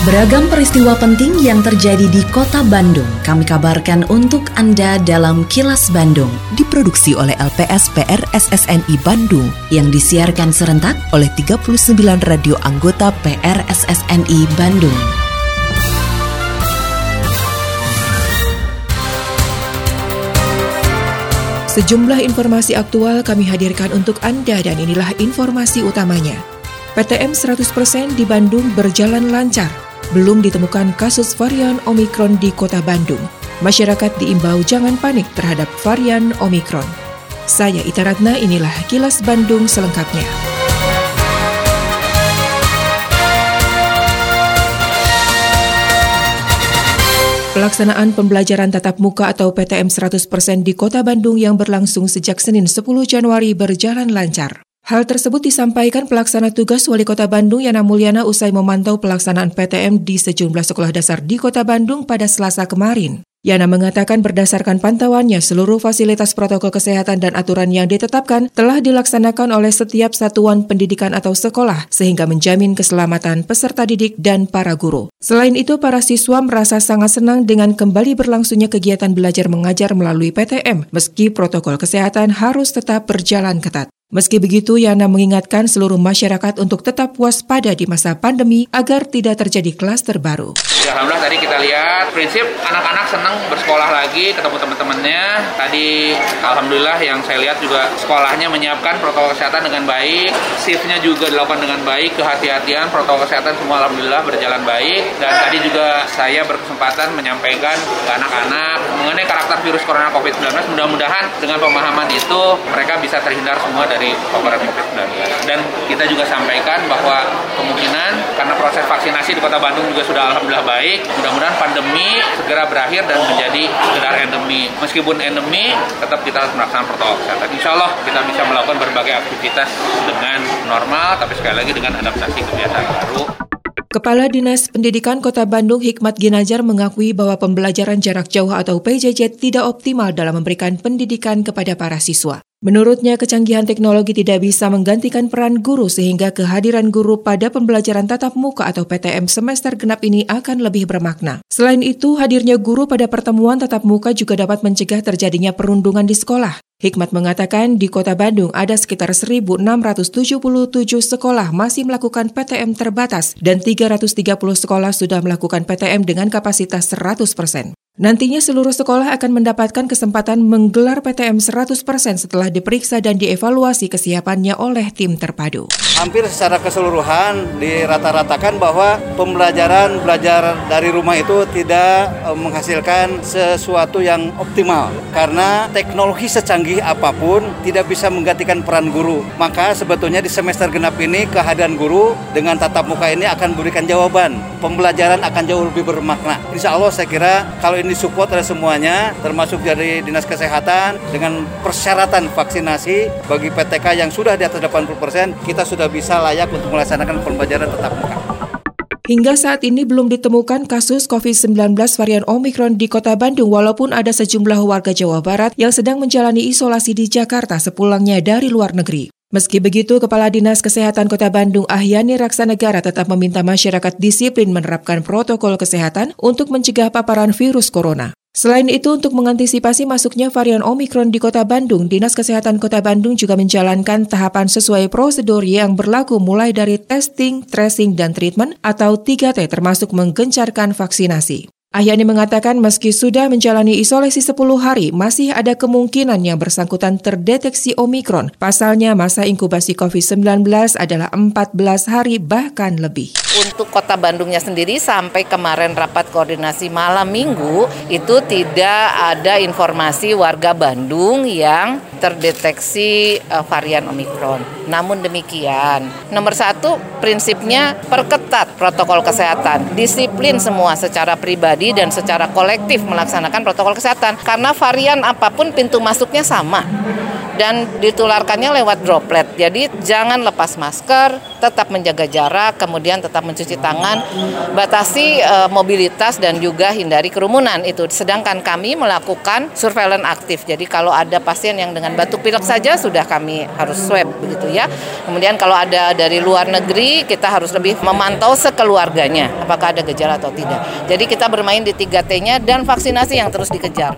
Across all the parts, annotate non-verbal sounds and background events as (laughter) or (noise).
Beragam peristiwa penting yang terjadi di kota Bandung kami kabarkan untuk Anda dalam Kilas Bandung. Diproduksi oleh LPS PR SSNI Bandung yang disiarkan serentak oleh 39 radio anggota PR SSNI Bandung. Sejumlah informasi aktual kami hadirkan untuk Anda dan inilah informasi utamanya. PTM 100% di Bandung berjalan lancar belum ditemukan kasus varian Omikron di kota Bandung. Masyarakat diimbau jangan panik terhadap varian Omikron. Saya Ita Ratna, inilah kilas Bandung selengkapnya. Pelaksanaan pembelajaran tatap muka atau PTM 100% di Kota Bandung yang berlangsung sejak Senin 10 Januari berjalan lancar. Hal tersebut disampaikan pelaksana tugas Wali Kota Bandung Yana Mulyana usai memantau pelaksanaan PTM di sejumlah sekolah dasar di Kota Bandung pada Selasa kemarin. Yana mengatakan berdasarkan pantauannya seluruh fasilitas protokol kesehatan dan aturan yang ditetapkan telah dilaksanakan oleh setiap satuan pendidikan atau sekolah sehingga menjamin keselamatan peserta didik dan para guru. Selain itu, para siswa merasa sangat senang dengan kembali berlangsungnya kegiatan belajar mengajar melalui PTM meski protokol kesehatan harus tetap berjalan ketat. Meski begitu, Yana mengingatkan seluruh masyarakat untuk tetap waspada di masa pandemi agar tidak terjadi klaster baru. Ya, Alhamdulillah tadi kita lihat prinsip anak-anak senang bersekolah lagi, ketemu teman-temannya. Tadi Alhamdulillah yang saya lihat juga sekolahnya menyiapkan protokol kesehatan dengan baik, shiftnya juga dilakukan dengan baik, kehati-hatian, protokol kesehatan semua Alhamdulillah berjalan baik. Dan tadi juga saya berkesempatan menyampaikan ke anak-anak mengenai karakter virus corona COVID-19. Mudah-mudahan dengan pemahaman itu mereka bisa terhindar semua dari dari paparan COVID-19. Dan kita juga sampaikan bahwa kemungkinan karena proses vaksinasi di Kota Bandung juga sudah alhamdulillah baik, mudah-mudahan pandemi segera berakhir dan menjadi sekedar endemi. Meskipun endemi, tetap kita harus melaksanakan protokol kesehatan. Insya Allah kita bisa melakukan berbagai aktivitas dengan normal, tapi sekali lagi dengan adaptasi kebiasaan baru. Kepala Dinas Pendidikan Kota Bandung Hikmat Ginajar mengakui bahwa pembelajaran jarak jauh atau PJJ tidak optimal dalam memberikan pendidikan kepada para siswa. Menurutnya, kecanggihan teknologi tidak bisa menggantikan peran guru sehingga kehadiran guru pada pembelajaran tatap muka atau PTM semester genap ini akan lebih bermakna. Selain itu, hadirnya guru pada pertemuan tatap muka juga dapat mencegah terjadinya perundungan di sekolah. Hikmat mengatakan di kota Bandung ada sekitar 1.677 sekolah masih melakukan PTM terbatas dan 330 sekolah sudah melakukan PTM dengan kapasitas 100 persen. Nantinya seluruh sekolah akan mendapatkan kesempatan menggelar PTM 100% setelah diperiksa dan dievaluasi kesiapannya oleh tim terpadu. Hampir secara keseluruhan dirata-ratakan bahwa pembelajaran belajar dari rumah itu tidak eh, menghasilkan sesuatu yang optimal karena teknologi secanggih apa pun tidak bisa menggantikan peran guru. Maka sebetulnya di semester genap ini kehadiran guru dengan tatap muka ini akan memberikan jawaban. Pembelajaran akan jauh lebih bermakna. Insya Allah saya kira kalau ini disupport oleh semuanya, termasuk dari Dinas Kesehatan dengan persyaratan vaksinasi bagi PTK yang sudah di atas 80%, kita sudah bisa layak untuk melaksanakan pembelajaran tetap muka. Hingga saat ini belum ditemukan kasus COVID-19 varian Omikron di kota Bandung walaupun ada sejumlah warga Jawa Barat yang sedang menjalani isolasi di Jakarta sepulangnya dari luar negeri. Meski begitu, Kepala Dinas Kesehatan Kota Bandung Ahyani Raksanegara tetap meminta masyarakat disiplin menerapkan protokol kesehatan untuk mencegah paparan virus corona. Selain itu, untuk mengantisipasi masuknya varian Omikron di Kota Bandung, Dinas Kesehatan Kota Bandung juga menjalankan tahapan sesuai prosedur yang berlaku mulai dari testing, tracing, dan treatment atau 3T termasuk menggencarkan vaksinasi. Ahyani mengatakan meski sudah menjalani isolasi 10 hari, masih ada kemungkinan yang bersangkutan terdeteksi Omikron. Pasalnya masa inkubasi COVID-19 adalah 14 hari bahkan lebih. Untuk kota Bandungnya sendiri sampai kemarin rapat koordinasi malam minggu itu tidak ada informasi warga Bandung yang terdeteksi uh, varian Omikron. Namun demikian, nomor satu prinsipnya perketat protokol kesehatan, disiplin semua secara pribadi dan secara kolektif melaksanakan protokol kesehatan karena varian apa pun pintu masuknya sama dan ditularkannya lewat droplet. Jadi jangan lepas masker, tetap menjaga jarak, kemudian tetap mencuci tangan, batasi e, mobilitas dan juga hindari kerumunan itu. Sedangkan kami melakukan surveillance aktif. Jadi kalau ada pasien yang dengan batuk pilek saja sudah kami harus swab begitu ya. Kemudian kalau ada dari luar negeri kita harus lebih memantau sekeluarganya apakah ada gejala atau tidak. Jadi kita bermain di 3T-nya dan vaksinasi yang terus dikejar.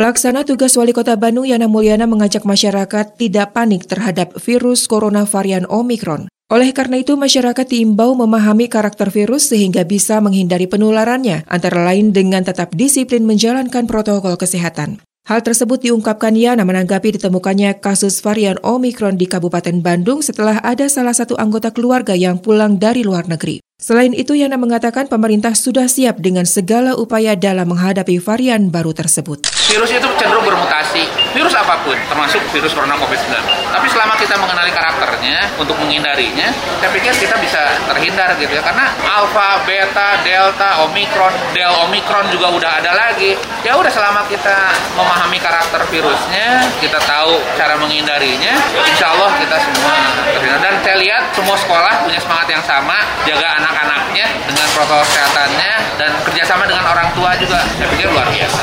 Pelaksana tugas Wali Kota Bandung Yana Mulyana mengajak masyarakat tidak panik terhadap virus corona varian Omikron. Oleh karena itu, masyarakat diimbau memahami karakter virus sehingga bisa menghindari penularannya, antara lain dengan tetap disiplin menjalankan protokol kesehatan. Hal tersebut diungkapkan Yana menanggapi ditemukannya kasus varian Omikron di Kabupaten Bandung setelah ada salah satu anggota keluarga yang pulang dari luar negeri. Selain itu, Yana mengatakan pemerintah sudah siap dengan segala upaya dalam menghadapi varian baru tersebut. Virus itu cenderung bermutasi, virus apa pun, termasuk virus corona COVID-19. Tapi selama kita mengenali karakternya, untuk menghindarinya, saya pikir kita bisa terhindar gitu ya. Karena alpha, beta, delta, omikron, del omikron juga udah ada lagi. Ya udah selama kita memahami karakter virusnya, kita tahu cara menghindarinya, insya Allah kita semua terhindar. Dan saya lihat semua sekolah punya semangat yang sama, jaga anak anak-anaknya dengan protokol kesehatannya dan kerjasama dengan orang tua juga saya pikir luar biasa.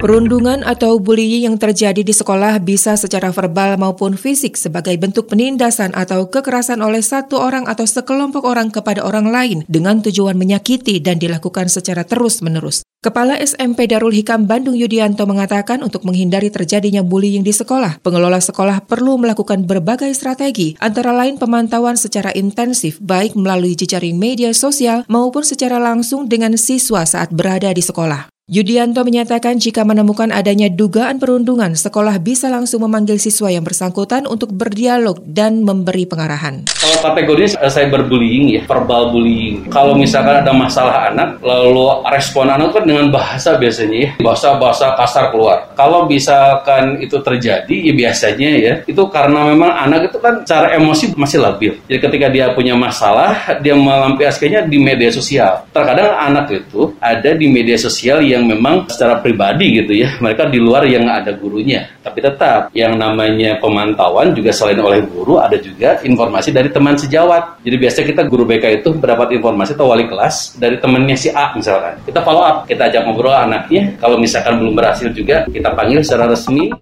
Perundungan atau bullying yang terjadi di sekolah bisa secara verbal maupun fisik sebagai bentuk penindasan atau kekerasan oleh satu orang atau sekelompok orang kepada orang lain dengan tujuan menyakiti dan dilakukan secara terus-menerus. Kepala SMP Darul Hikam Bandung Yudianto mengatakan untuk menghindari terjadinya bullying di sekolah, pengelola sekolah perlu melakukan berbagai strategi, antara lain pemantauan secara intensif baik melalui jejaring media sosial maupun secara langsung dengan siswa saat berada di sekolah. Yudianto menyatakan jika menemukan adanya dugaan perundungan, sekolah bisa langsung memanggil siswa yang bersangkutan untuk berdialog dan memberi pengarahan. Kalau kategorinya eh, cyberbullying ya, verbal bullying. Kalau misalkan ada masalah anak, lalu respon anak kan dengan bahasa biasanya ya, bahasa-bahasa kasar keluar. Kalau misalkan itu terjadi, ya biasanya ya, itu karena memang anak itu kan cara emosi masih labil. Jadi ketika dia punya masalah, dia melampiaskannya di media sosial. Terkadang anak itu ada di media sosial yang yang memang secara pribadi gitu ya (laughs) mereka di luar yang ada gurunya. Tapi tetap yang namanya pemantauan juga selain oleh guru ada juga informasi dari teman sejawat. Jadi biasanya kita guru BK itu mendapat informasi atau wali kelas dari temannya si A misalkan. Kita follow up kita ajak ngobrol anaknya. Kalau misalkan belum berhasil juga kita panggil secara resmi.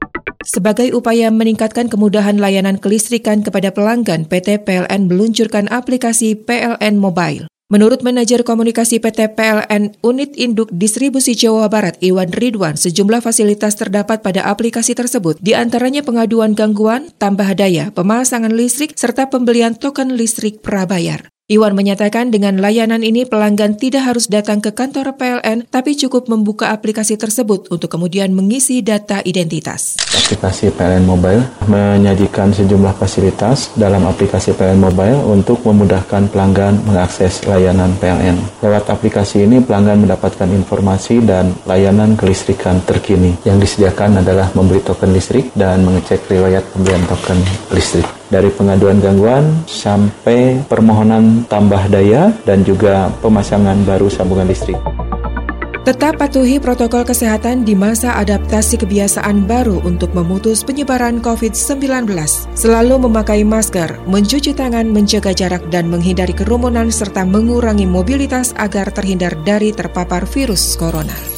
Sebagai upaya meningkatkan kemudahan layanan kelistrikan kepada pelanggan, PT PLN meluncurkan aplikasi PLN Mobile. Menurut manajer komunikasi PT PLN Unit Induk Distribusi Jawa Barat Iwan Ridwan, sejumlah fasilitas terdapat pada aplikasi tersebut, di antaranya pengaduan gangguan, tambah daya, pemasangan listrik, serta pembelian token listrik prabayar. Iwan menyatakan dengan layanan ini pelanggan tidak harus datang ke kantor PLN, tapi cukup membuka aplikasi tersebut untuk kemudian mengisi data identitas. Aplikasi PLN Mobile menyajikan sejumlah fasilitas dalam aplikasi PLN Mobile untuk memudahkan pelanggan mengakses layanan PLN. Lewat aplikasi ini pelanggan mendapatkan informasi dan layanan kelistrikan terkini. Yang disediakan adalah membeli token listrik dan mengecek riwayat pembelian token listrik dari pengaduan gangguan sampai permohonan tambah daya dan juga pemasangan baru sambungan listrik. Tetap patuhi protokol kesehatan di masa adaptasi kebiasaan baru untuk memutus penyebaran COVID-19. Selalu memakai masker, mencuci tangan, menjaga jarak, dan menghindari kerumunan serta mengurangi mobilitas agar terhindar dari terpapar virus corona.